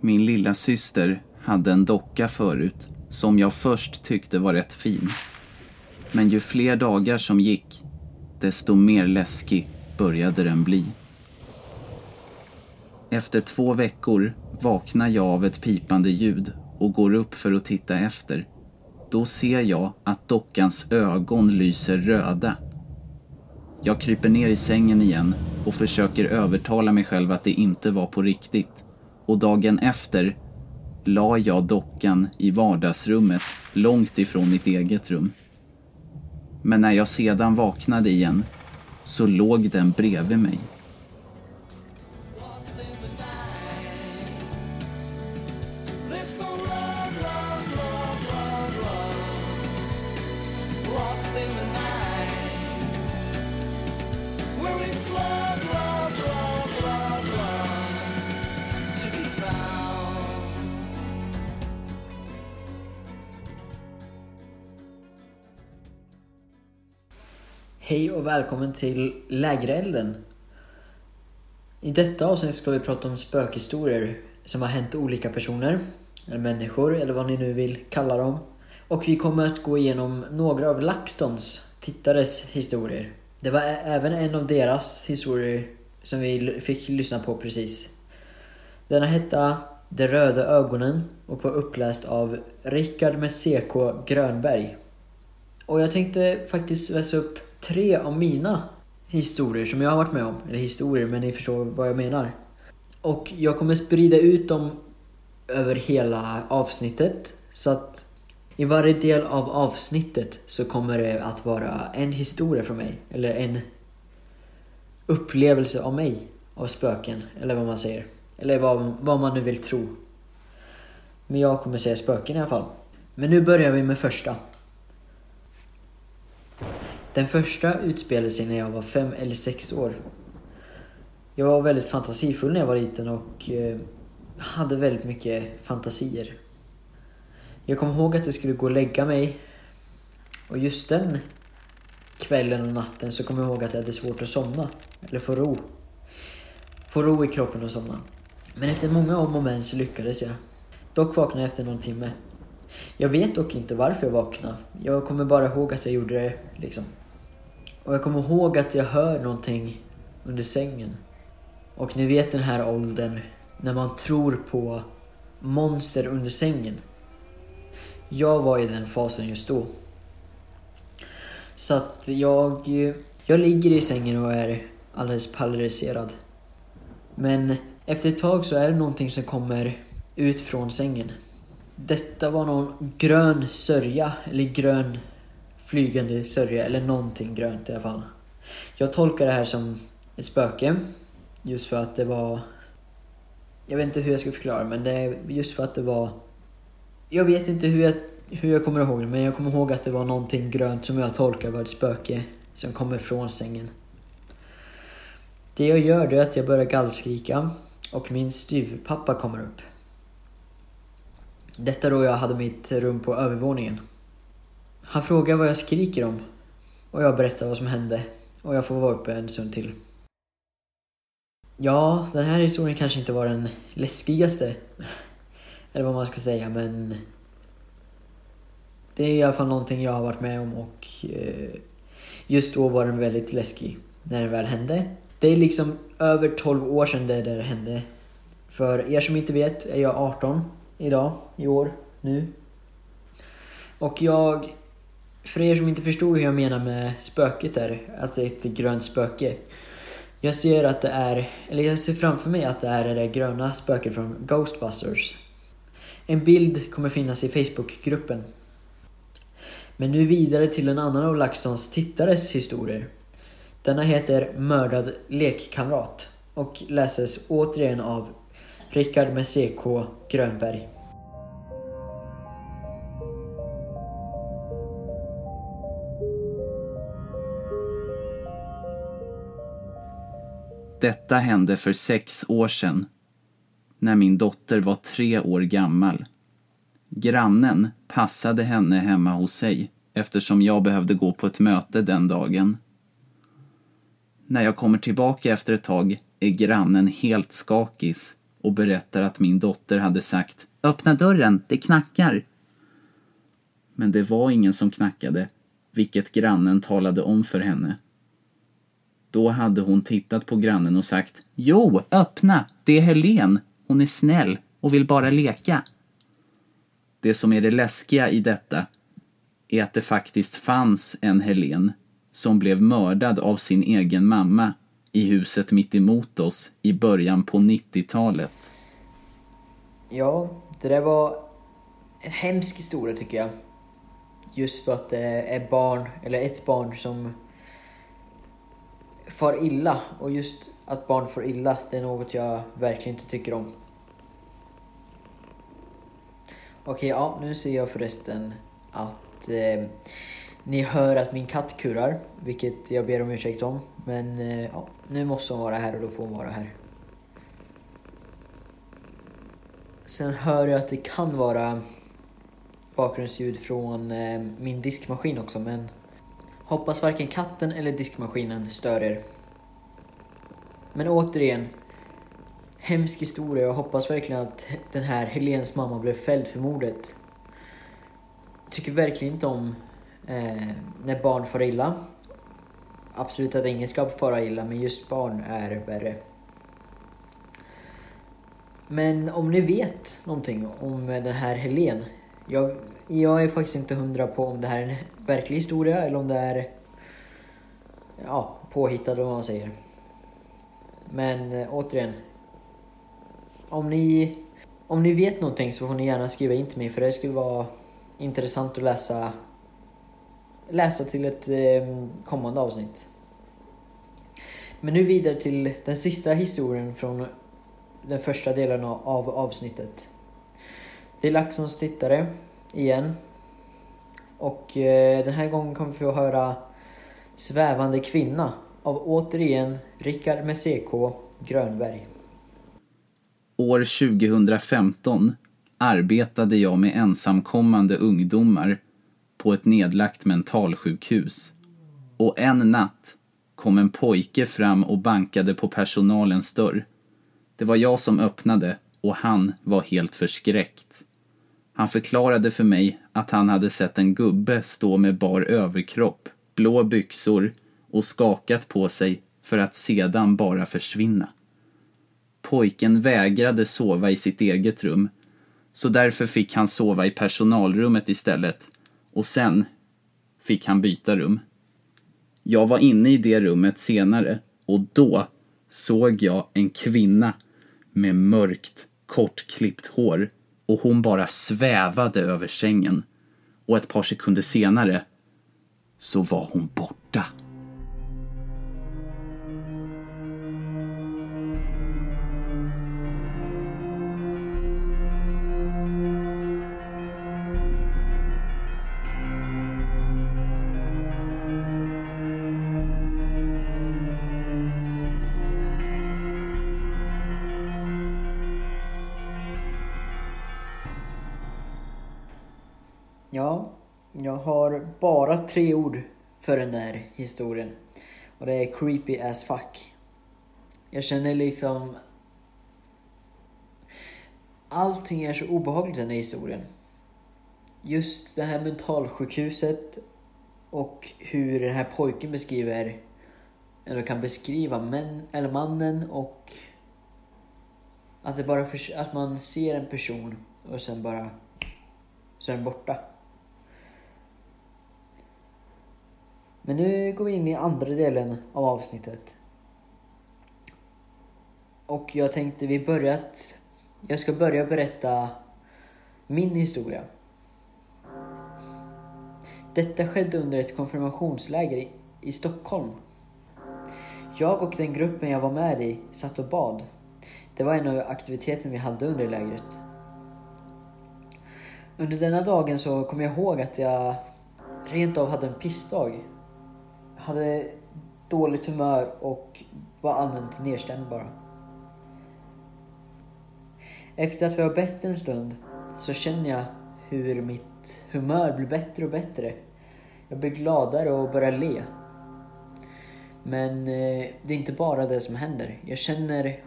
Min lilla syster hade en docka förut som jag först tyckte var rätt fin. Men ju fler dagar som gick, desto mer läskig började den bli. Efter två veckor vaknar jag av ett pipande ljud och går upp för att titta efter. Då ser jag att dockans ögon lyser röda. Jag kryper ner i sängen igen och försöker övertala mig själv att det inte var på riktigt. Och dagen efter la jag dockan i vardagsrummet långt ifrån mitt eget rum. Men när jag sedan vaknade igen så låg den bredvid mig. Och välkommen till Lägerelden. I detta avsnitt ska vi prata om spökhistorier som har hänt olika personer, eller människor, eller vad ni nu vill kalla dem. Och vi kommer att gå igenom några av LaxTons tittares historier. Det var även en av deras historier som vi fick lyssna på precis. Denna hette De röda ögonen och var uppläst av Rickard med CK Grönberg. Och jag tänkte faktiskt läsa upp tre av mina historier som jag har varit med om. Eller historier, men ni förstår vad jag menar. Och jag kommer sprida ut dem över hela avsnittet. Så att i varje del av avsnittet så kommer det att vara en historia från mig. Eller en upplevelse av mig. Av spöken. Eller vad man säger. Eller vad, vad man nu vill tro. Men jag kommer säga spöken i alla fall. Men nu börjar vi med första. Den första utspelade sig när jag var fem eller sex år. Jag var väldigt fantasifull när jag var liten och eh, hade väldigt mycket fantasier. Jag kommer ihåg att jag skulle gå och lägga mig och just den kvällen och natten så kommer jag ihåg att jag hade svårt att somna. Eller få ro. Få ro i kroppen och somna. Men efter många om och men så lyckades jag. Dock vaknade jag efter någon timme. Jag vet dock inte varför jag vaknade. Jag kommer bara ihåg att jag gjorde det liksom. Och jag kommer ihåg att jag hör någonting under sängen. Och ni vet den här åldern när man tror på monster under sängen. Jag var i den fasen just då. Så att jag, jag ligger i sängen och är alldeles paralyserad. Men efter ett tag så är det någonting som kommer ut från sängen. Detta var någon grön sörja, eller grön flygande sörja, eller någonting grönt i alla fall. Jag tolkar det här som ett spöke. Just för att det var... Jag vet inte hur jag ska förklara men det är just för att det var... Jag vet inte hur jag, hur jag kommer ihåg det men jag kommer ihåg att det var någonting grönt som jag tolkar var ett spöke som kommer från sängen. Det jag gör det är att jag börjar gallskrika och min styvpappa kommer upp. Detta då jag hade mitt rum på övervåningen. Han frågar vad jag skriker om och jag berättar vad som hände och jag får vara uppe en stund till. Ja, den här historien kanske inte var den läskigaste. Eller vad man ska säga, men... Det är i alla fall någonting jag har varit med om och eh, just då var den väldigt läskig när den väl hände. Det är liksom över 12 år sedan det där hände. För er som inte vet är jag 18 idag, i år, nu. Och jag... För er som inte förstod hur jag menar med spöket där, att det är ett grönt spöke. Jag ser att det är, eller jag ser framför mig att det är det gröna spöket från Ghostbusters. En bild kommer finnas i Facebookgruppen. Men nu vidare till en annan av LaxTons tittares historier. Denna heter Mördad lekkamrat och läses återigen av Rickard med CK Grönberg. Detta hände för sex år sedan, när min dotter var tre år gammal. Grannen passade henne hemma hos sig eftersom jag behövde gå på ett möte den dagen. När jag kommer tillbaka efter ett tag är grannen helt skakis och berättar att min dotter hade sagt Öppna dörren, det knackar. Men det var ingen som knackade, vilket grannen talade om för henne. Då hade hon tittat på grannen och sagt Jo, öppna, det är Helen. Hon är snäll och vill bara leka. Det som är det läskiga i detta är att det faktiskt fanns en Helen som blev mördad av sin egen mamma i huset mitt emot oss i början på 90-talet. Ja, det där var en hemsk historia tycker jag. Just för att det är barn, eller ett barn som far illa. Och just att barn får illa, det är något jag verkligen inte tycker om. Okej, ja, nu ser jag förresten att eh, ni hör att min katt kurrar, vilket jag ber om ursäkt om. Men eh, ja, nu måste hon vara här och då får hon vara här. Sen hör jag att det kan vara bakgrundsljud från eh, min diskmaskin också, men hoppas varken katten eller diskmaskinen stör er. Men återigen, hemsk historia. Jag hoppas verkligen att den här Helens mamma blev fälld för mordet. Tycker verkligen inte om eh, när barn far illa. Absolut att ingen ska fara illa, men just barn är värre. Men om ni vet någonting om den här Helen. Jag, jag är faktiskt inte hundra på om det här är en verklig historia eller om det är ja, påhittad vad man säger. Men eh, återigen. Om ni, om ni vet någonting så får ni gärna skriva in till mig för det skulle vara intressant att läsa läsa till ett eh, kommande avsnitt. Men nu vidare till den sista historien från den första delen av avsnittet. Det är Laxons tittare igen. Och eh, den här gången kommer vi få höra Svävande kvinna av återigen Rickard med CK Grönberg. År 2015 arbetade jag med ensamkommande ungdomar på ett nedlagt mentalsjukhus. Och en natt kom en pojke fram och bankade på personalens dörr. Det var jag som öppnade och han var helt förskräckt. Han förklarade för mig att han hade sett en gubbe stå med bar överkropp, blå byxor och skakat på sig för att sedan bara försvinna. Pojken vägrade sova i sitt eget rum, så därför fick han sova i personalrummet istället och sen fick han byta rum. Jag var inne i det rummet senare och då såg jag en kvinna med mörkt, kortklippt hår och hon bara svävade över sängen. Och ett par sekunder senare så var hon borta. Ja, jag har bara tre ord för den där historien. Och det är creepy as fuck. Jag känner liksom... Allting är så obehagligt i den här historien. Just det här mentalsjukhuset och hur den här pojken beskriver, eller kan beskriva män, eller mannen och att det bara för, att man ser en person och sen bara så är den borta. Men nu går vi in i andra delen av avsnittet. Och jag tänkte vi börjat... Jag ska börja berätta min historia. Detta skedde under ett konfirmationsläger i, Stockholm. Jag och den gruppen jag var med i satt och bad. Det var en av aktiviteterna vi hade under lägret. Under denna dagen så kom jag ihåg att jag rent av hade en pissdag. Hade dåligt humör och var allmänt nedstämd bara. Efter att vi har bett en stund så känner jag hur mitt humör blir bättre och bättre. Jag blir gladare och börjar le. Men eh, det är inte bara det som händer. Jag känner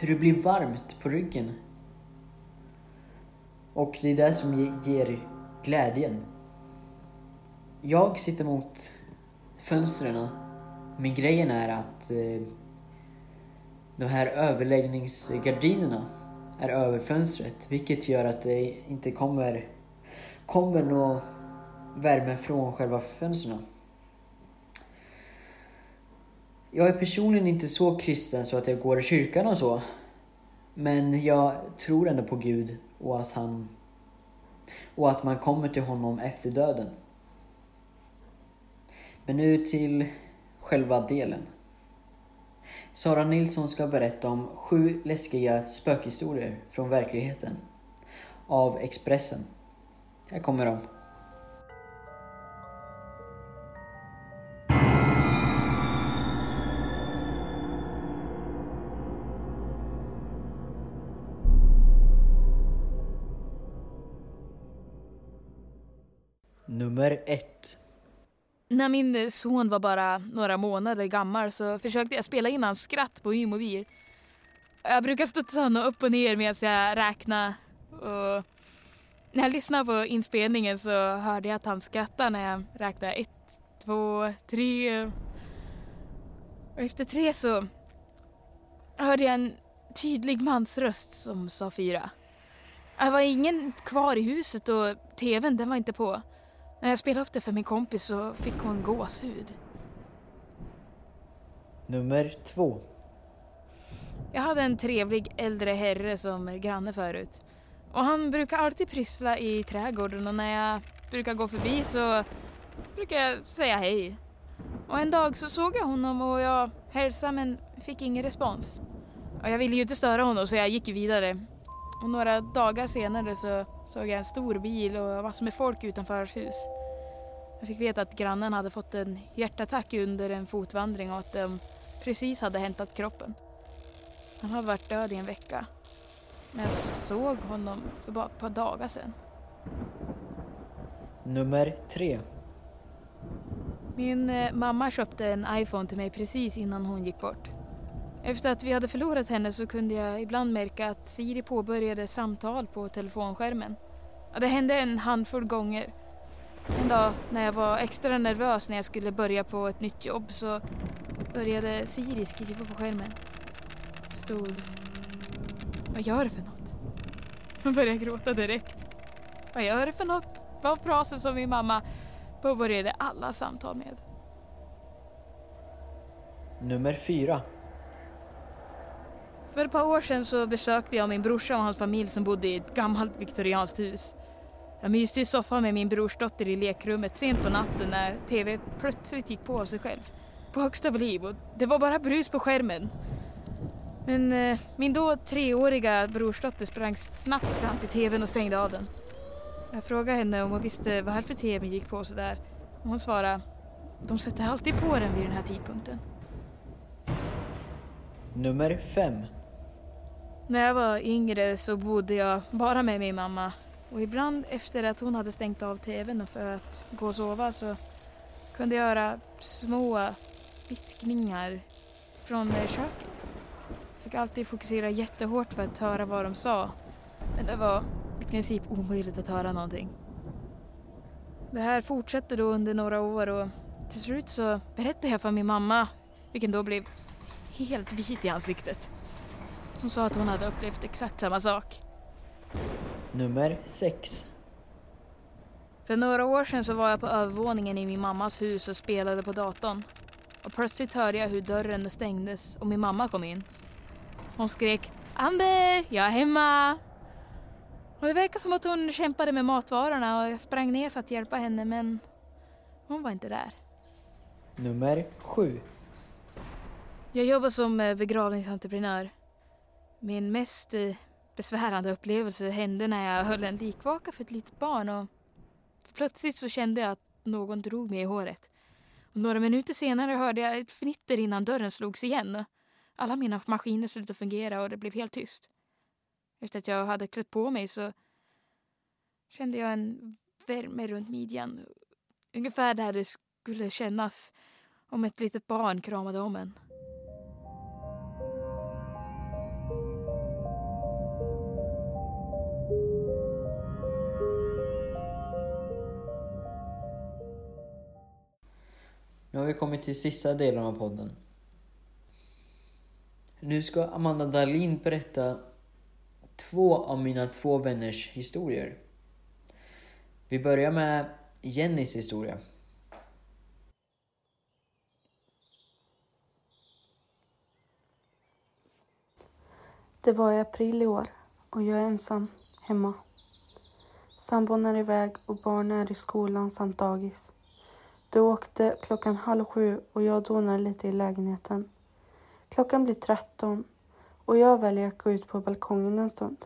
hur det blir varmt på ryggen. Och det är det som ger glädjen. Jag sitter mot fönstren. Men grejen är att eh, de här överläggningsgardinerna är över fönstret. Vilket gör att det inte kommer, kommer någon värme från själva fönstren. Jag är personligen inte så kristen så att jag går i kyrkan och så. Men jag tror ändå på Gud och att han och att man kommer till honom efter döden. Men nu till själva delen. Sara Nilsson ska berätta om sju läskiga spökhistorier från verkligheten. Av Expressen. Här kommer de. Nummer ett. När min son var bara några månader gammal så försökte jag spela in hans skratt på min mobil. Jag brukar studsa honom upp och ner medan jag räknade. Och när jag lyssnade på inspelningen så hörde jag att han skrattade när jag räknade ett, två, tre. Och efter tre så hörde jag en tydlig mansröst som sa fyra. Det var ingen kvar i huset och tvn den var inte på. När jag spelade upp det för min kompis så fick hon gåshud. Nummer två. Jag hade en trevlig äldre herre som granne förut. Och han brukar alltid pyssla i trädgården och när jag brukar gå förbi så brukar jag säga hej. Och en dag så såg jag honom och jag hälsade men fick ingen respons. Och jag ville ju inte störa honom så jag gick vidare. Och några dagar senare så såg jag en stor bil och massor med folk utanför hans hus. Jag fick veta att grannen hade fått en hjärtattack under en fotvandring och att de precis hade hämtat kroppen. Han har varit död i en vecka. Men jag såg honom för bara ett par dagar sedan. Nummer tre. Min eh, mamma köpte en iPhone till mig precis innan hon gick bort. Efter att vi hade förlorat henne så kunde jag ibland märka att Siri påbörjade samtal på telefonskärmen. Ja, det hände en handfull gånger. En dag när jag var extra nervös när jag skulle börja på ett nytt jobb så började Siri skriva på skärmen. Det stod... Vad gör du för något? Jag började gråta direkt. Vad gör du för något? var frasen som min mamma påbörjade alla samtal med. Nummer fyra. För ett par år sedan så besökte jag min brorsa och hans familj som bodde i ett gammalt viktorianskt hus. Jag myste i soffan med min brorsdotter i lekrummet sent på natten när TV plötsligt gick på av sig själv. På högsta volym och det var bara brus på skärmen. Men eh, min då treåriga brorsdotter sprang snabbt fram till TVn och stängde av den. Jag frågade henne om hon visste varför TVn gick på sådär. Och hon svarade, de sätter alltid på den vid den här tidpunkten. Nummer fem. När jag var yngre så bodde jag bara med min mamma. Och ibland efter att hon hade stängt av tvn för att gå och sova så kunde jag höra små viskningar från köket. Jag fick alltid fokusera jättehårt för att höra vad de sa. Men det var i princip omöjligt att höra någonting. Det här fortsatte då under några år och till slut så berättade jag för min mamma, vilken då blev helt vit i ansiktet. Hon sa att hon hade upplevt exakt samma sak. Nummer sex. För några år sedan så var jag på övervåningen i min mammas hus och spelade på datorn. Och plötsligt hörde jag hur dörren stängdes och min mamma kom in. Hon skrek Amber, jag är hemma! Och det verkar som att hon kämpade med matvarorna och jag sprang ner för att hjälpa henne men hon var inte där. Nummer sju. Jag jobbar som eh, begravningsentreprenör. Min mest eh, besvärande upplevelse hände när jag höll en likvaka för ett litet barn och plötsligt så kände jag att någon drog mig i håret. Och några minuter senare hörde jag ett fnitter innan dörren slogs igen. Alla mina maskiner slutade fungera och det blev helt tyst. Efter att jag hade klätt på mig så kände jag en värme runt midjan. Ungefär där det skulle kännas om ett litet barn kramade om en. Nu har vi kommit till sista delen av podden. Nu ska Amanda Dahlin berätta två av mina två vänners historier. Vi börjar med Jennys historia. Det var i april i år och jag är ensam hemma. Sambon är iväg och barnen är i skolan samt dagis. De åkte klockan halv sju och jag donar lite i lägenheten. Klockan blir 13 och jag väljer att gå ut på balkongen en stund.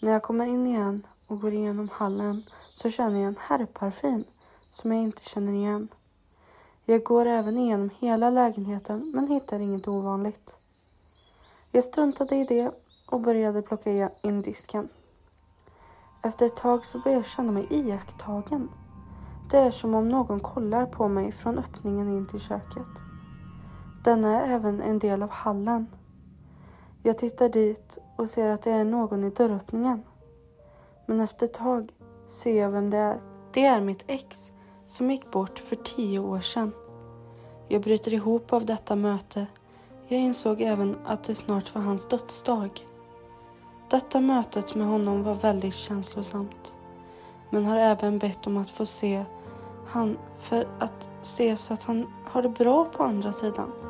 När jag kommer in igen och går igenom hallen så känner jag en herrparfym som jag inte känner igen. Jag går även igenom hela lägenheten men hittar inget ovanligt. Jag struntade i det och började plocka in disken. Efter ett tag så började jag känna mig iakttagen. Det är som om någon kollar på mig från öppningen in till köket. Den är även en del av hallen. Jag tittar dit och ser att det är någon i dörröppningen. Men efter ett tag ser jag vem det är. Det är mitt ex som gick bort för tio år sedan. Jag bryter ihop av detta möte. Jag insåg även att det snart var hans dödsdag. Detta mötet med honom var väldigt känslosamt. Men har även bett om att få se han för att se så att han har det bra på andra sidan.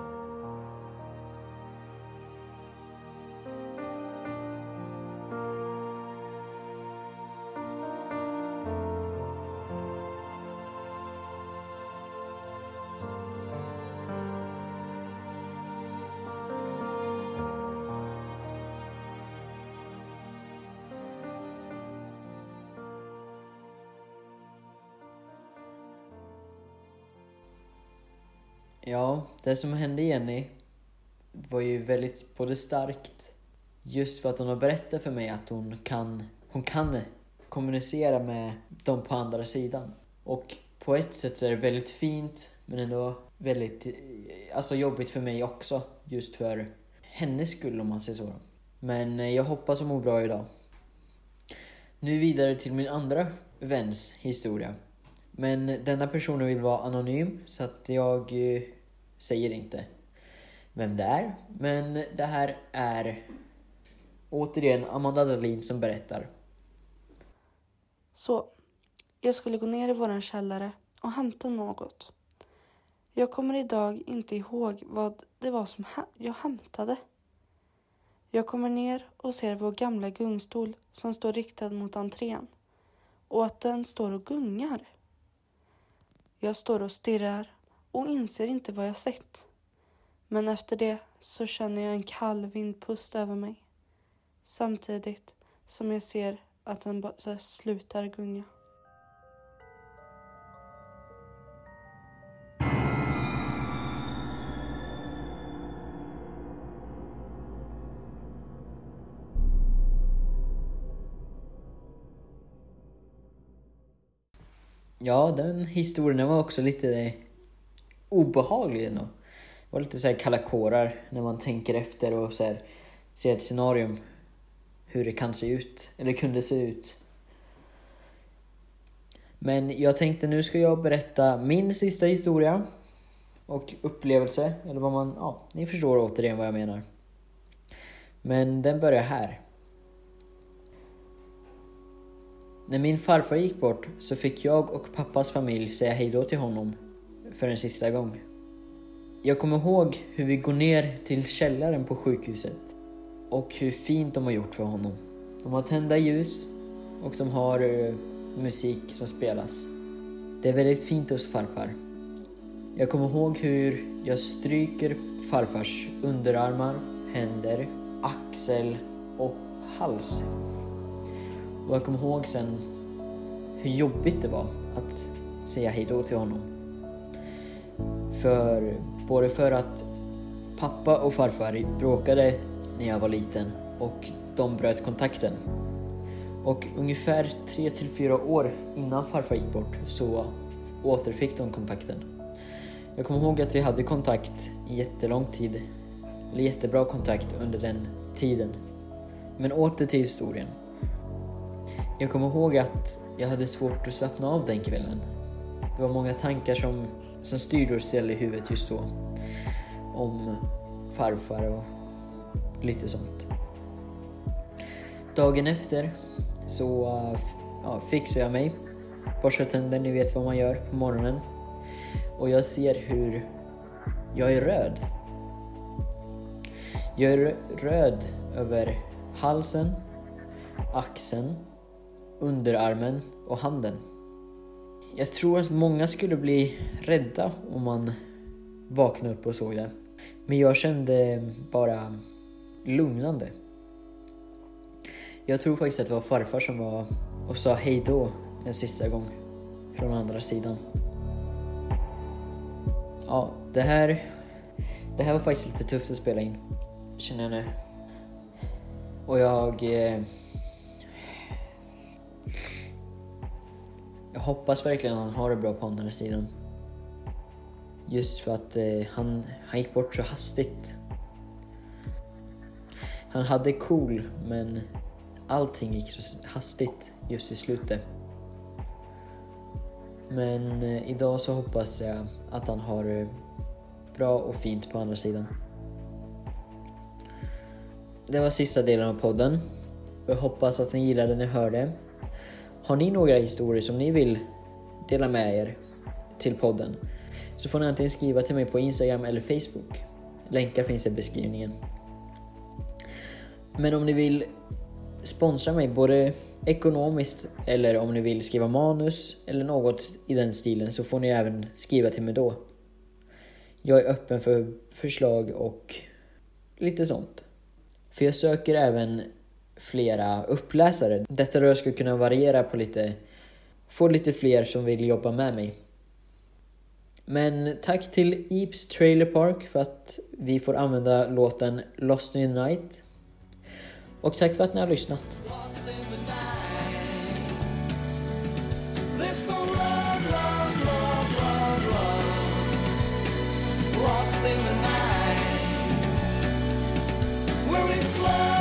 Ja, det som hände Jenny var ju väldigt både starkt just för att hon har berättat för mig att hon kan, hon kan kommunicera med dem på andra sidan. Och på ett sätt så är det väldigt fint men ändå väldigt eh, alltså jobbigt för mig också just för hennes skull om man säger så. Men eh, jag hoppas hon mår bra idag. Nu vidare till min andra väns historia. Men denna personen vill vara anonym så att jag eh, säger inte vem det är. Men det här är återigen Amanda Dahlin som berättar. Så, jag skulle gå ner i våran källare och hämta något. Jag kommer idag inte ihåg vad det var som jag hämtade. Jag kommer ner och ser vår gamla gungstol som står riktad mot entrén och att den står och gungar. Jag står och stirrar och inser inte vad jag sett. Men efter det så känner jag en kall vindpust över mig. Samtidigt som jag ser att den bara slutar gunga. Ja, den historien var också lite obehaglig ändå. Det var lite så här kalla kårar när man tänker efter och så här, ser ett scenario hur det kan se ut, eller kunde se ut. Men jag tänkte nu ska jag berätta min sista historia och upplevelse, eller vad man, ja, ni förstår återigen vad jag menar. Men den börjar här. När min farfar gick bort så fick jag och pappas familj säga hejdå till honom för en sista gång. Jag kommer ihåg hur vi går ner till källaren på sjukhuset och hur fint de har gjort för honom. De har tända ljus och de har uh, musik som spelas. Det är väldigt fint hos farfar. Jag kommer ihåg hur jag stryker farfars underarmar, händer, axel och hals. Och jag kommer ihåg sen hur jobbigt det var att säga hejdå till honom. För, både för att pappa och farfar bråkade när jag var liten och de bröt kontakten. Och ungefär 3 till 4 år innan farfar gick bort så återfick de kontakten. Jag kommer ihåg att vi hade kontakt i jättelång tid, eller jättebra kontakt under den tiden. Men åter till historien. Jag kommer ihåg att jag hade svårt att slappna av den kvällen. Det var många tankar som Sen styrde och ställde i huvudet just då. Om farfar och lite sånt. Dagen efter så ja, fixar jag mig. Borstar tänder, ni vet vad man gör på morgonen. Och jag ser hur jag är röd. Jag är röd över halsen, axeln, underarmen och handen. Jag tror att många skulle bli rädda om man vaknade upp och såg det. Men jag kände bara lugnande. Jag tror faktiskt att det var farfar som var och sa hejdå en sista gång från andra sidan. Ja, det här, det här var faktiskt lite tufft att spela in, känner jag nu. Och jag... Eh, hoppas verkligen att han har det bra på andra sidan. Just för att eh, han, han gick bort så hastigt. Han hade cool, men allting gick så hastigt just i slutet. Men eh, idag så hoppas jag att han har det bra och fint på andra sidan. Det var sista delen av podden. Jag hoppas att ni gillade när ni hörde. Har ni några historier som ni vill dela med er till podden så får ni antingen skriva till mig på Instagram eller Facebook. Länkar finns i beskrivningen. Men om ni vill sponsra mig både ekonomiskt eller om ni vill skriva manus eller något i den stilen så får ni även skriva till mig då. Jag är öppen för förslag och lite sånt. För jag söker även flera uppläsare. Detta då jag skulle kunna variera på lite, få lite fler som vill jobba med mig. Men tack till Eeps Trailer Park för att vi får använda låten Lost in the Night. Och tack för att ni har lyssnat. lost in the night. We're in slow.